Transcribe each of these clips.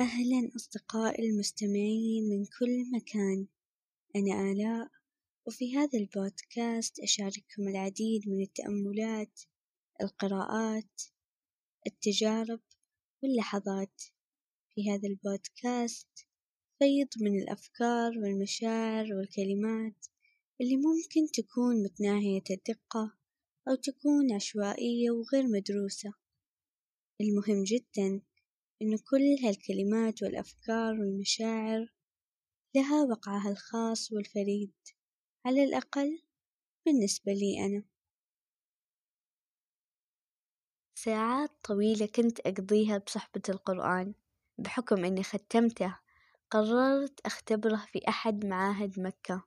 أهلا أصدقائي المستمعين من كل مكان، أنا آلاء، وفي هذا البودكاست أشارككم العديد من التأملات، القراءات، التجارب، واللحظات، في هذا البودكاست فيض من الأفكار والمشاعر والكلمات اللي ممكن تكون متناهية الدقة أو تكون عشوائية وغير مدروسة، المهم جدا إنه كل هالكلمات والأفكار والمشاعر لها وقعها الخاص والفريد، على الأقل بالنسبة لي أنا، ساعات طويلة كنت أقضيها بصحبة القرآن، بحكم إني ختمته قررت أختبره في أحد معاهد مكة،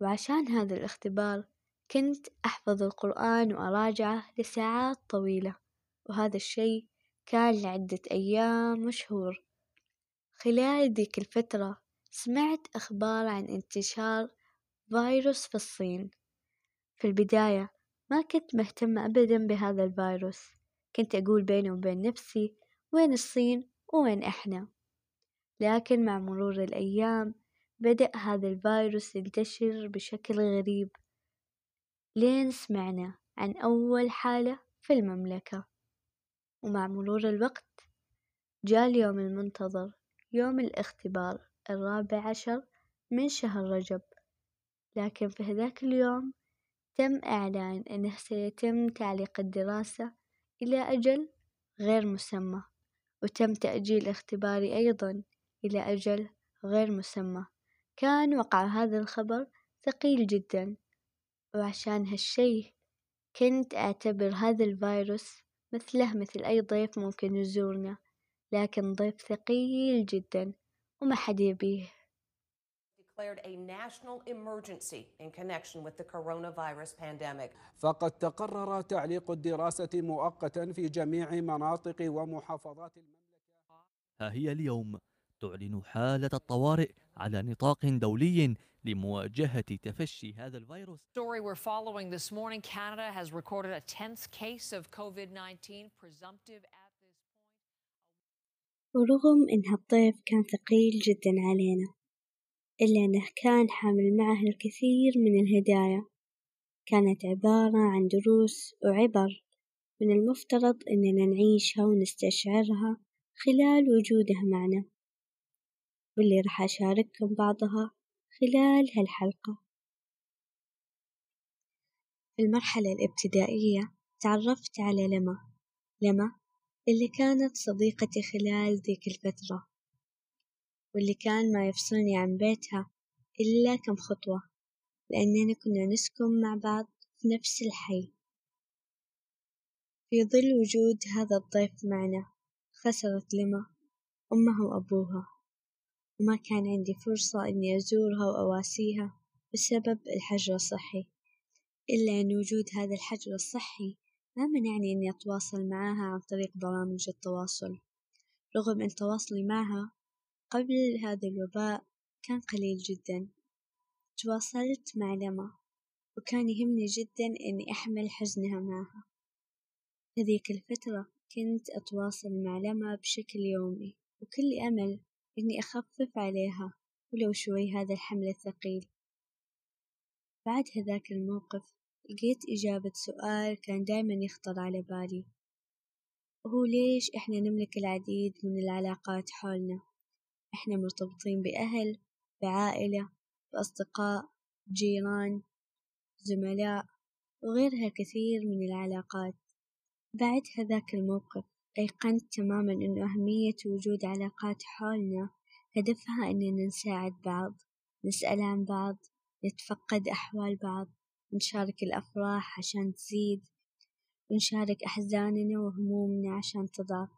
وعشان هذا الاختبار كنت أحفظ القرآن وأراجعه لساعات طويلة، وهذا الشي كان لعدة أيام وشهور، خلال ذيك الفترة سمعت أخبار عن انتشار فيروس في الصين، في البداية ما كنت مهتمة أبدا بهذا الفيروس، كنت أقول بيني وبين نفسي وين الصين وين إحنا؟ لكن مع مرور الأيام بدأ هذا الفيروس ينتشر بشكل غريب، لين سمعنا عن أول حالة في المملكة، ومع مرور الوقت جا اليوم المنتظر يوم الاختبار الرابع عشر من شهر رجب، لكن في هذاك اليوم تم إعلان إنه سيتم تعليق الدراسة إلى أجل غير مسمى، وتم تأجيل اختباري أيضا إلى أجل غير مسمى، كان وقع هذا الخبر ثقيل جدا، وعشان هالشي كنت أعتبر هذا الفيروس مثله مثل أي ضيف ممكن يزورنا، لكن ضيف ثقيل جدا وما حد يبيه. declared a national emergency in connection with the coronavirus pandemic. فقد تقرر تعليق الدراسة مؤقتا في جميع مناطق ومحافظات المملكة ها هي اليوم تعلن حالة الطوارئ على نطاق دولي لمواجهة تفشي هذا الفيروس. Story we're following this morning. Canada has recorded a 10th case of COVID 19 presumptive at this point. ورغم إن هالضيف كان ثقيل جدا علينا، إلا أنه كان حامل معه الكثير من الهدايا، كانت عبارة عن دروس وعبر من المفترض إننا نعيشها ونستشعرها خلال وجوده معنا، واللي راح أشارككم بعضها خلال هالحلقة. في المرحلة الإبتدائية تعرفت على لما، لما اللي كانت صديقتي خلال ذيك الفترة، واللي كان ما يفصلني عن بيتها إلا كم خطوة، لأننا كنا نسكن مع بعض في نفس الحي. في ظل وجود هذا الضيف معنا، خسرت لما أمها وأبوها، وما كان عندي فرصة إني أزورها وأواسيها بسبب الحجر الصحي، إلا أن وجود هذا الحجر الصحي ما منعني إني أتواصل معاها عن طريق برامج التواصل، رغم أن تواصلي معها قبل هذا الوباء كان قليل جدا، تواصلت مع لما وكان يهمني جدا إني أحمل حزنها معها، هذيك الفترة كنت أتواصل مع لما بشكل يومي، وكل أمل إني أخفف عليها ولو شوي هذا الحمل الثقيل، بعد هذاك الموقف لقيت إجابة سؤال كان دايما يخطر على بالي، وهو ليش إحنا نملك العديد من العلاقات حولنا؟ إحنا مرتبطين بأهل، بعائلة، بأصدقاء، جيران، زملاء، وغيرها كثير من العلاقات، بعد هذاك الموقف أيقنت تماما إنه أهمية وجود علاقات حولنا. هدفها إننا نساعد بعض، نسأل عن بعض، نتفقد أحوال بعض، نشارك الأفراح عشان تزيد، ونشارك أحزاننا وهمومنا عشان تضعف،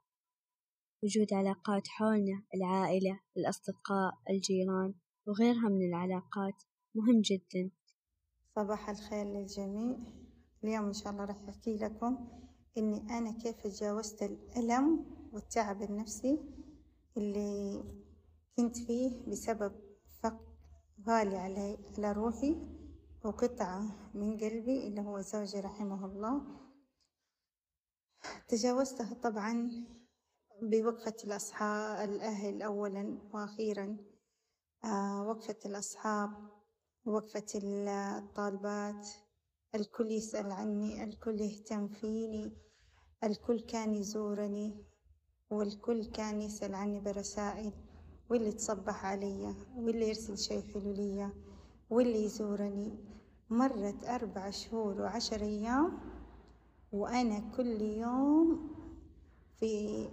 وجود علاقات حولنا العائلة، الأصدقاء، الجيران، وغيرها من العلاقات مهم جدا. صباح الخير للجميع. اليوم إن شاء الله راح أحكي لكم إني أنا كيف تجاوزت الألم والتعب النفسي اللي كنت فيه بسبب فقد غالي علي على روحي وقطعة من قلبي اللي هو زوجي رحمه الله. تجاوزتها طبعا بوقفة الأصحاب الأهل أولا وأخيرا آه وقفة الأصحاب وقفة الطالبات. الكل يسأل عني الكل يهتم فيني الكل كان يزورني والكل كان يسأل عني برسائل واللي تصبح علي واللي يرسل شي حلو ليا واللي يزورني. مرت أربع شهور وعشر أيام وأنا كل يوم في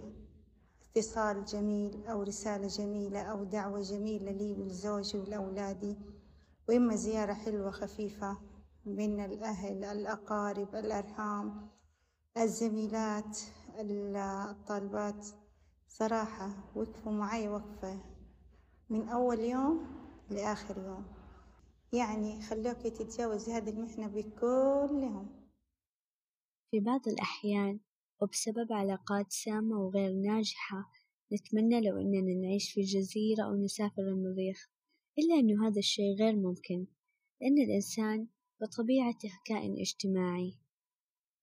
اتصال جميل أو رسالة جميلة أو دعوة جميلة لي ولزوجي ولأولادي وإما زيارة حلوة خفيفة. من الأهل الأقارب الأرحام الزميلات الطالبات صراحة وقفوا معي وقفة من أول يوم لآخر يوم. يعني خلوك تتجاوزي هذه المحنة بكلهم. في بعض الأحيان وبسبب علاقات سامة وغير ناجحة نتمنى لو إننا نعيش في جزيرة أو نسافر المريخ إلا أنه هذا الشيء غير ممكن لأن الإنسان بطبيعته كائن اجتماعي.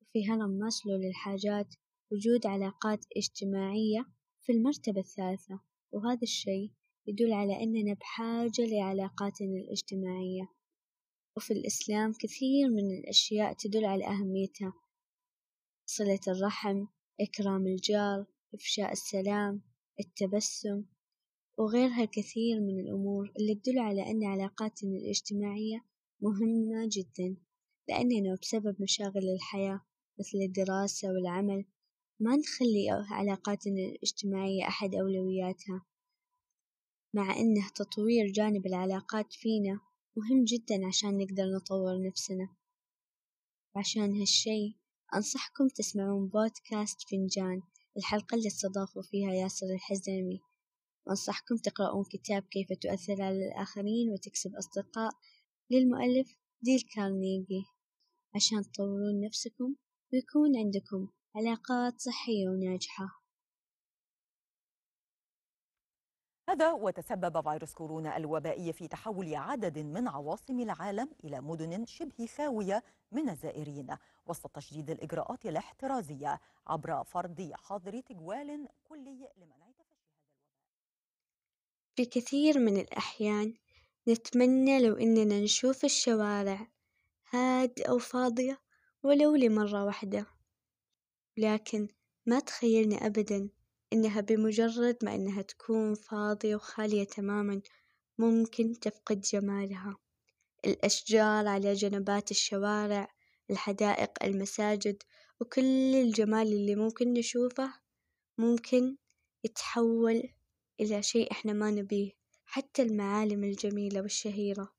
وفي هرم ماسلو للحاجات وجود علاقات اجتماعية في المرتبة الثالثة وهذا الشيء يدل على أننا بحاجة لعلاقاتنا الاجتماعية. وفي الإسلام كثير من الأشياء تدل على أهميتها صلة الرحم إكرام الجار إفشاء السلام التبسم وغيرها الكثير من الأمور اللي تدل على أن علاقاتنا الاجتماعية مهمة جدا لأننا بسبب مشاغل الحياة مثل الدراسة والعمل ما نخلي علاقاتنا الاجتماعية أحد أولوياتها. مع أنه تطوير جانب العلاقات فينا مهم جدا عشان نقدر نطور نفسنا. عشان هالشي أنصحكم تسمعون بودكاست فنجان الحلقة اللي استضافوا فيها ياسر الحزامي. وأنصحكم تقرؤون كتاب كيف تؤثر على الآخرين وتكسب أصدقاء للمؤلف ديل كارنيجي عشان تطورون نفسكم ويكون عندكم علاقات صحية وناجحة. هذا وتسبب فيروس كورونا الوبائي في تحول عدد من عواصم العالم إلى مدن شبه خاوية من الزائرين وسط تشديد الإجراءات الاحترازية عبر فرض حظر تجوال كلي لمنع تفشي هذا الوباء. في كثير من الأحيان نتمنى لو إننا نشوف الشوارع هادئة وفاضية ولو لمرة واحدة. لكن ما تخيلنا أبدا إنها بمجرد ما إنها تكون فاضية وخالية تماما ممكن تفقد جمالها. الأشجار على جنبات الشوارع الحدائق المساجد وكل الجمال اللي ممكن نشوفه ممكن يتحول إلى شيء إحنا ما نبيه. حتى المعالم الجميلة والشهيرة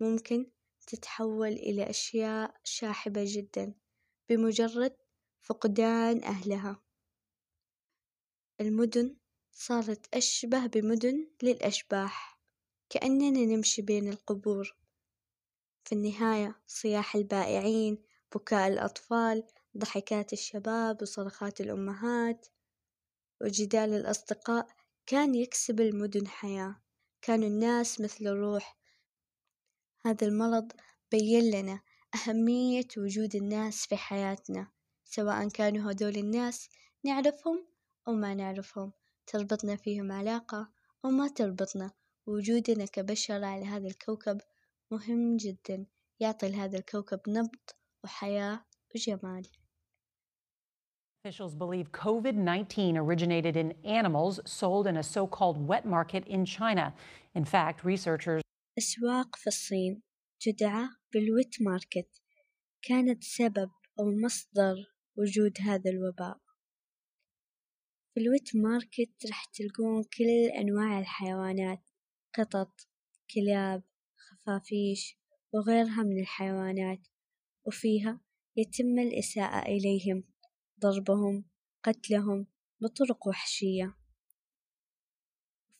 ممكن تتحول إلى أشياء شاحبة جدا بمجرد فقدان أهلها. المدن صارت أشبه بمدن للأشباح كأننا نمشي بين القبور. في النهاية صياح البائعين بكاء الأطفال ضحكات الشباب وصرخات الأمهات وجدال الأصدقاء كان يكسب المدن حياة. كانوا الناس مثل الروح. هذا المرض بين لنا أهمية وجود الناس في حياتنا سواء كانوا هدول الناس نعرفهم أو ما نعرفهم تربطنا فيهم علاقة أو ما تربطنا. وجودنا كبشر على هذا الكوكب مهم جدا يعطي لهذا الكوكب نبض وحياة وجمال. Officials believe COVID 19 originated in animals sold in a so called wet market in China. In fact, researchers أسواق في الصين تدعى بال wet market. كانت سبب أو مصدر وجود هذا الوباء. في ال wet market راح تلقون كل أنواع الحيوانات قطط كلاب خفافيش وغيرها من الحيوانات وفيها يتم الإساءة إليهم. ضربهم قتلهم بطرق وحشية.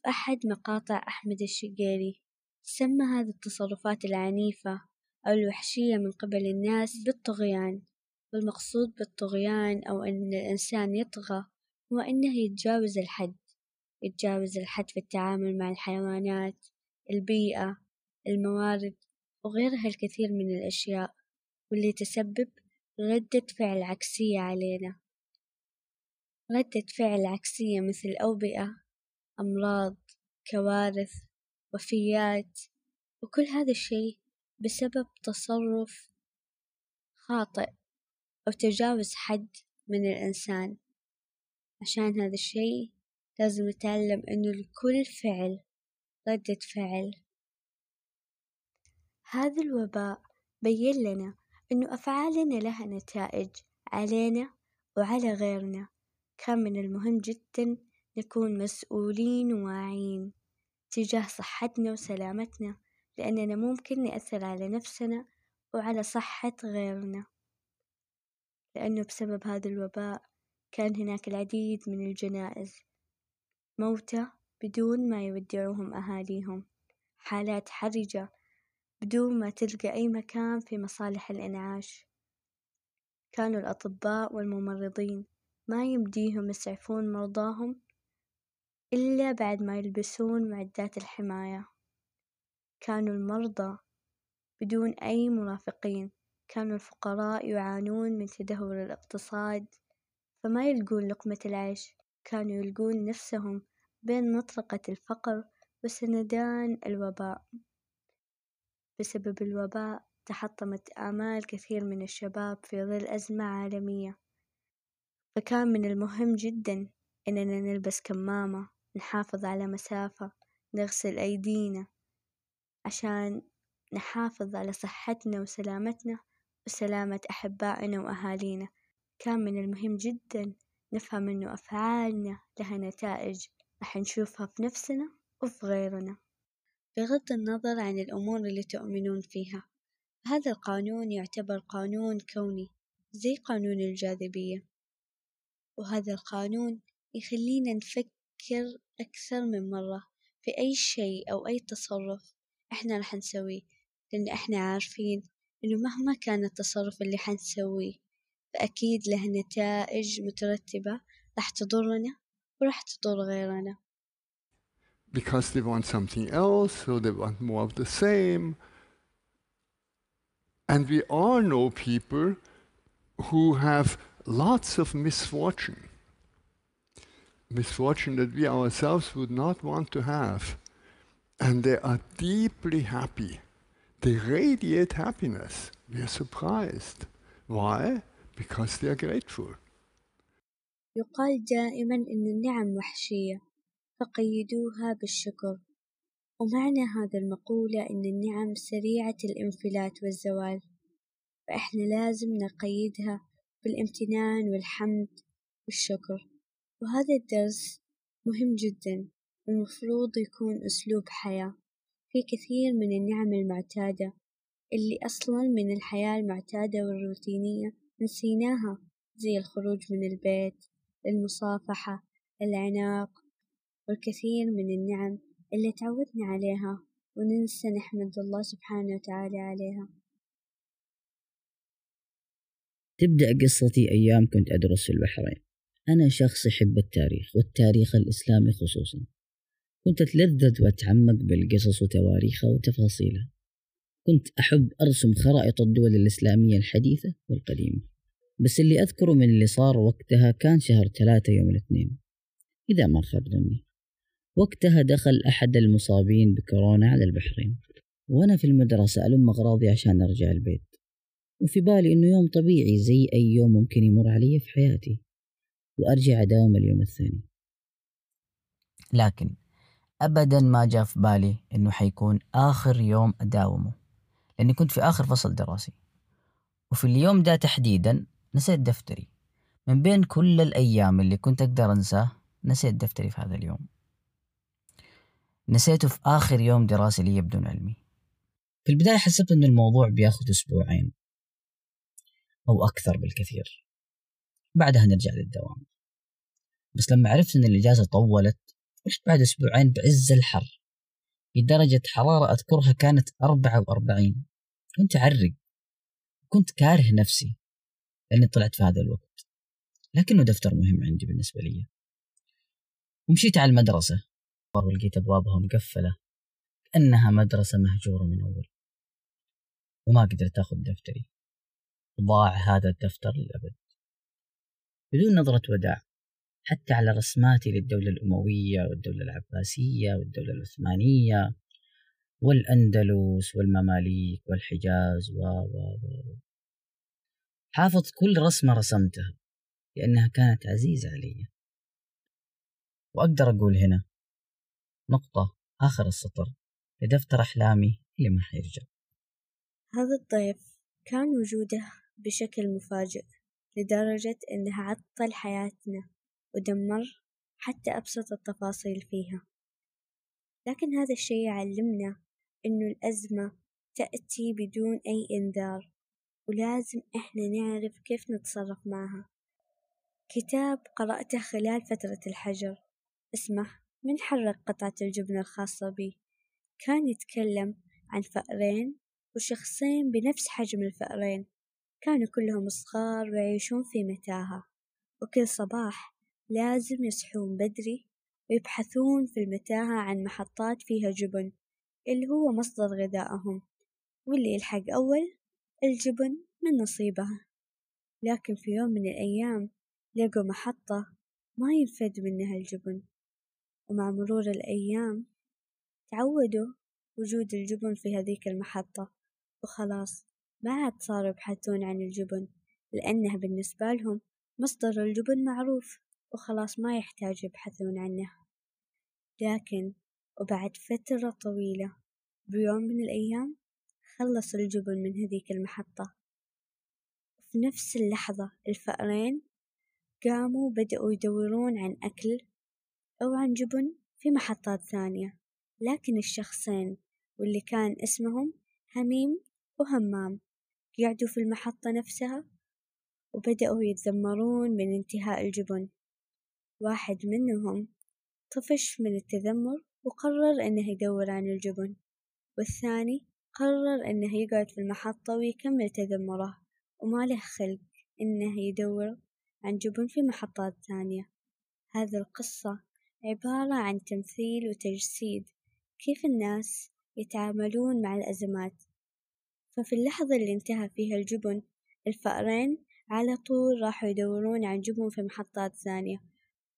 في أحد مقاطع أحمد الشقيري سمى هذه التصرفات العنيفة أو الوحشية من قبل الناس بالطغيان والمقصود بالطغيان أو أن الإنسان يطغى هو أنه يتجاوز الحد يتجاوز الحد في التعامل مع الحيوانات البيئة الموارد وغيرها الكثير من الأشياء واللي تسبب ردة فعل عكسية علينا. ردة فعل عكسية مثل أوبئة أمراض كوارث وفيات وكل هذا الشي بسبب تصرف خاطئ أو تجاوز حد من الإنسان. عشان هذا الشي لازم نتعلم إنه لكل فعل ردة فعل. هذا الوباء بين لنا إنه أفعالنا لها نتائج علينا وعلى غيرنا. كان من المهم جدا نكون مسؤولين وواعين تجاه صحتنا وسلامتنا لأننا ممكن نأثر على نفسنا وعلى صحة غيرنا. لأنه بسبب هذا الوباء كان هناك العديد من الجنائز موتى بدون ما يودعوهم أهاليهم. حالات حرجة بدون ما تلقى أي مكان في مصالح الإنعاش. كانوا الأطباء والممرضين ما يمديهم يسعفون مرضاهم إلا بعد ما يلبسون معدات الحماية. كانوا المرضى بدون أي مرافقين. كانوا الفقراء يعانون من تدهور الاقتصاد فما يلقون لقمة العيش. كانوا يلقون نفسهم بين مطرقة الفقر وسندان الوباء. بسبب الوباء تحطمت آمال كثير من الشباب في ظل أزمة عالمية. فكان من المهم جدا إننا نلبس كمامة نحافظ على مسافة نغسل أيدينا عشان نحافظ على صحتنا وسلامتنا وسلامة أحبائنا وأهالينا. كان من المهم جدا نفهم إنه أفعالنا لها نتائج راح نشوفها في نفسنا وفي غيرنا. بغض النظر عن الأمور اللي تؤمنون فيها. هذا القانون يعتبر قانون كوني زي قانون الجاذبية. وهذا القانون يخلينا نفكر أكثر من مرة في أي شيء أو أي تصرف إحنا راح نسويه. لأن إحنا عارفين إنه مهما كان التصرف اللي حنسويه فأكيد له نتائج مترتبة راح تضرنا وراح تضر غيرنا. because they want something else, so they want more of the same. And we all know people who have lots of misfortune, misfortune that we ourselves would not want to have. And they are deeply happy. They radiate happiness. We are surprised. Why? Because they are grateful. يقال دائما إن النعم وحشية فقيدوها بالشكر. ومعنى هذا المقولة إن النعم سريعة الانفلات والزوال. فإحنا لازم نقيدها بالامتنان والحمد والشكر. وهذا الدرس مهم جدا المفروض يكون أسلوب حياة. في كثير من النعم المعتادة اللي أصلا من الحياة المعتادة والروتينية نسيناها زي الخروج من البيت المصافحة العناق والكثير من النعم اللي تعودنا عليها وننسى نحمد الله سبحانه وتعالى عليها. تبدأ قصتي أيام كنت أدرس في البحرين. أنا شخص يحب التاريخ والتاريخ الإسلامي خصوصا. كنت أتلذذ وأتعمق بالقصص وتواريخها وتفاصيلها. كنت أحب أرسم خرائط الدول الإسلامية الحديثة والقديمة. بس اللي أذكره من اللي صار وقتها كان شهر ثلاثة يوم الاثنين. إذا ما خاب ظني وقتها دخل أحد المصابين بكورونا على البحرين. وأنا في المدرسة ألم أغراضي عشان أرجع البيت. وفي بالي إنه يوم طبيعي زي أي يوم ممكن يمر علي في حياتي. وأرجع أداوم اليوم الثاني. لكن أبدا ما جاء في بالي إنه حيكون آخر يوم أداومه. لأني كنت في آخر فصل دراسي. وفي اليوم ده تحديدا نسيت دفتري. من بين كل الأيام اللي كنت أقدر أنساه نسيت دفتري في هذا اليوم. نسيته في آخر يوم دراسي لي بدون علمي. في البداية حسبت إن الموضوع بياخذ أسبوعين أو أكثر بالكثير. بعدها نرجع للدوام. بس لما عرفت إن الإجازة طولت رحت بعد أسبوعين بعز الحر. في درجة حرارة أذكرها كانت أربعة وأربعين. كنت أعرق. كنت كاره نفسي لأني طلعت في هذا الوقت. لكنه دفتر مهم عندي بالنسبة لي. ومشيت على المدرسة. ولقيت أبوابها مقفلة كأنها مدرسة مهجورة من أول. وما قدرت أخذ دفتري. ضاع هذا الدفتر للأبد. بدون نظرة وداع حتى على رسماتي للدولة الأموية والدولة العباسية والدولة العثمانية والأندلس والمماليك والحجاز و و و حافظ كل رسمة رسمتها لأنها كانت عزيزة علي. وأقدر أقول هنا نقطة آخر السطر. لدفتر أحلامي اللي ما حيرجع. هذا الضيف كان وجوده بشكل مفاجئ لدرجة إنها عطل حياتنا ودمر حتى أبسط التفاصيل فيها. لكن هذا الشيء يعلمنا إنه الأزمة تأتي بدون أي إنذار ولازم إحنا نعرف كيف نتصرف معها. كتاب قرأته خلال فترة الحجر. اسمه من حرك قطعة الجبن الخاصة بي؟ كان يتكلم عن فأرين وشخصين بنفس حجم الفأرين. كانوا كلهم صغار ويعيشون في متاهة. وكل صباح لازم يصحون بدري ويبحثون في المتاهة عن محطات فيها جبن اللي هو مصدر غذائهم. واللي يلحق أول الجبن من نصيبه. لكن في يوم من الأيام لقوا محطة ما ينفد منها الجبن. ومع مرور الأيام تعودوا وجود الجبن في هذيك المحطة وخلاص ما عاد صاروا يبحثون عن الجبن لأنه بالنسبة لهم مصدر الجبن معروف وخلاص ما يحتاج يبحثون عنه. لكن وبعد فترة طويلة بيوم من الأيام خلص الجبن من هذيك المحطة. في نفس اللحظة الفأرين قاموا بدأوا يدورون عن أكل أو عن جبن في محطات ثانية لكن الشخصين واللي كان اسمهم هميم وهمام قعدوا في المحطة نفسها وبدأوا يتذمرون من انتهاء الجبن. واحد منهم طفش من التذمر وقرر إنه يدور عن الجبن والثاني قرر إنه يقعد في المحطة ويكمل تذمره وما له خلق إنه يدور عن جبن في محطات ثانية. هذه القصة عبارة عن تمثيل وتجسيد كيف الناس يتعاملون مع الأزمات. ففي اللحظة اللي انتهى فيها الجبن الفأرين على طول راحوا يدورون عن جبن في محطات ثانية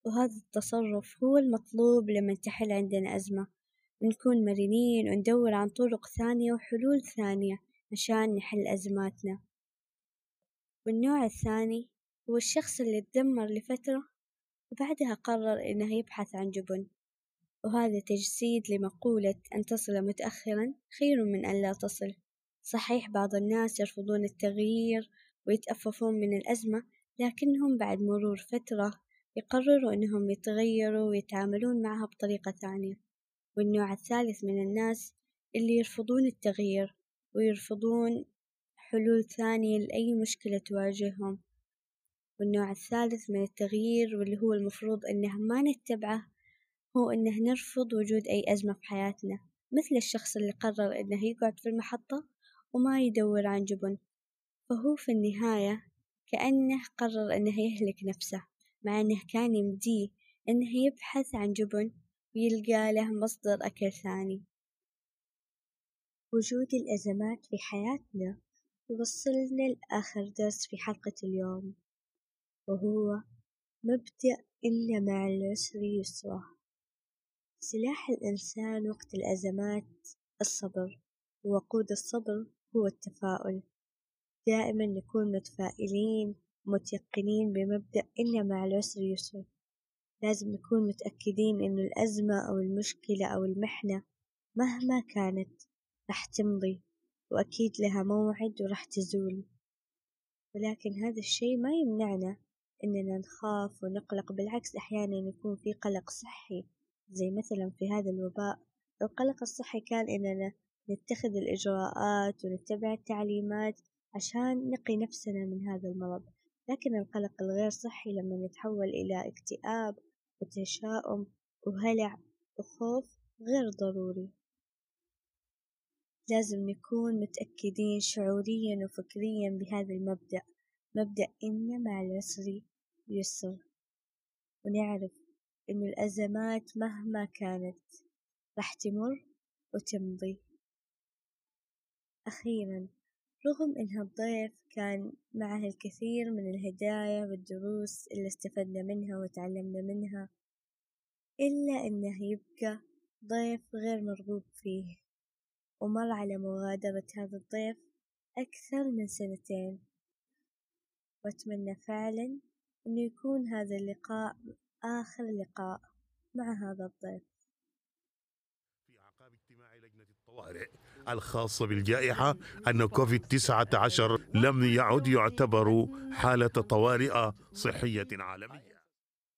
وهذا التصرف هو المطلوب لما تحل عندنا أزمة. نكون مرنين وندور عن طرق ثانية وحلول ثانية عشان نحل أزماتنا. والنوع الثاني هو الشخص اللي تدمر لفترة وبعدها قرر إنه يبحث عن جبن وهذا تجسيد لمقولة أن تصل متأخرا خير من أن لا تصل. صحيح بعض الناس يرفضون التغيير ويتأففون من الأزمة لكنهم بعد مرور فترة يقرروا أنهم يتغيروا ويتعاملون معها بطريقة ثانية. والنوع الثالث من الناس اللي يرفضون التغيير ويرفضون حلول ثانية لأي مشكلة تواجههم. والنوع الثالث من التغيير واللي هو المفروض أنه ما نتبعه هو أنه نرفض وجود أي أزمة في حياتنا. مثل الشخص اللي قرر أنه يقعد في المحطة وما يدور عن جبن. فهو في النهاية كأنه قرر أنه يهلك نفسه مع أنه كان يمديه أنه يبحث عن جبن ويلقى له مصدر أكل ثاني. وجود الأزمات في حياتنا يوصلنا لآخر درس في حلقة اليوم. وهو مبدأ إن مع العسر يسرا. سلاح الإنسان وقت الأزمات الصبر ووقود الصبر هو التفاؤل. دائما نكون متفائلين متيقنين بمبدأ إن مع العسر يسر لازم نكون متأكدين إنه الأزمة أو المشكلة أو المحنة مهما كانت راح تمضي وأكيد لها موعد وراح تزول. ولكن هذا الشيء ما يمنعنا إننا نخاف ونقلق بالعكس أحيانا يكون في قلق صحي زي مثلا في هذا الوباء. القلق الصحي كان إننا نتخذ الإجراءات ونتبع التعليمات عشان نقي نفسنا من هذا المرض. لكن القلق الغير صحي لما يتحول إلى اكتئاب وتشاؤم وهلع وخوف غير ضروري. لازم نكون متأكدين شعوريا وفكريا بهذا المبدأ مبدأ إن مع العسر يسر ونعرف إن الأزمات مهما كانت راح تمر وتمضي. أخيرا رغم إن هالضيف كان معه الكثير من الهدايا والدروس اللي استفدنا منها وتعلمنا منها إلا إنه يبقى ضيف غير مرغوب فيه ومر على مغادرة هذا الضيف أكثر من سنتين. وأتمنى فعلا إنه يكون هذا اللقاء آخر لقاء مع هذا الضيف. في عقاب اجتماع لجنة الطوارئ الخاصة بالجائحة أن كوفيد 19 لم يعد يعتبر حالة طوارئ صحية عالمية.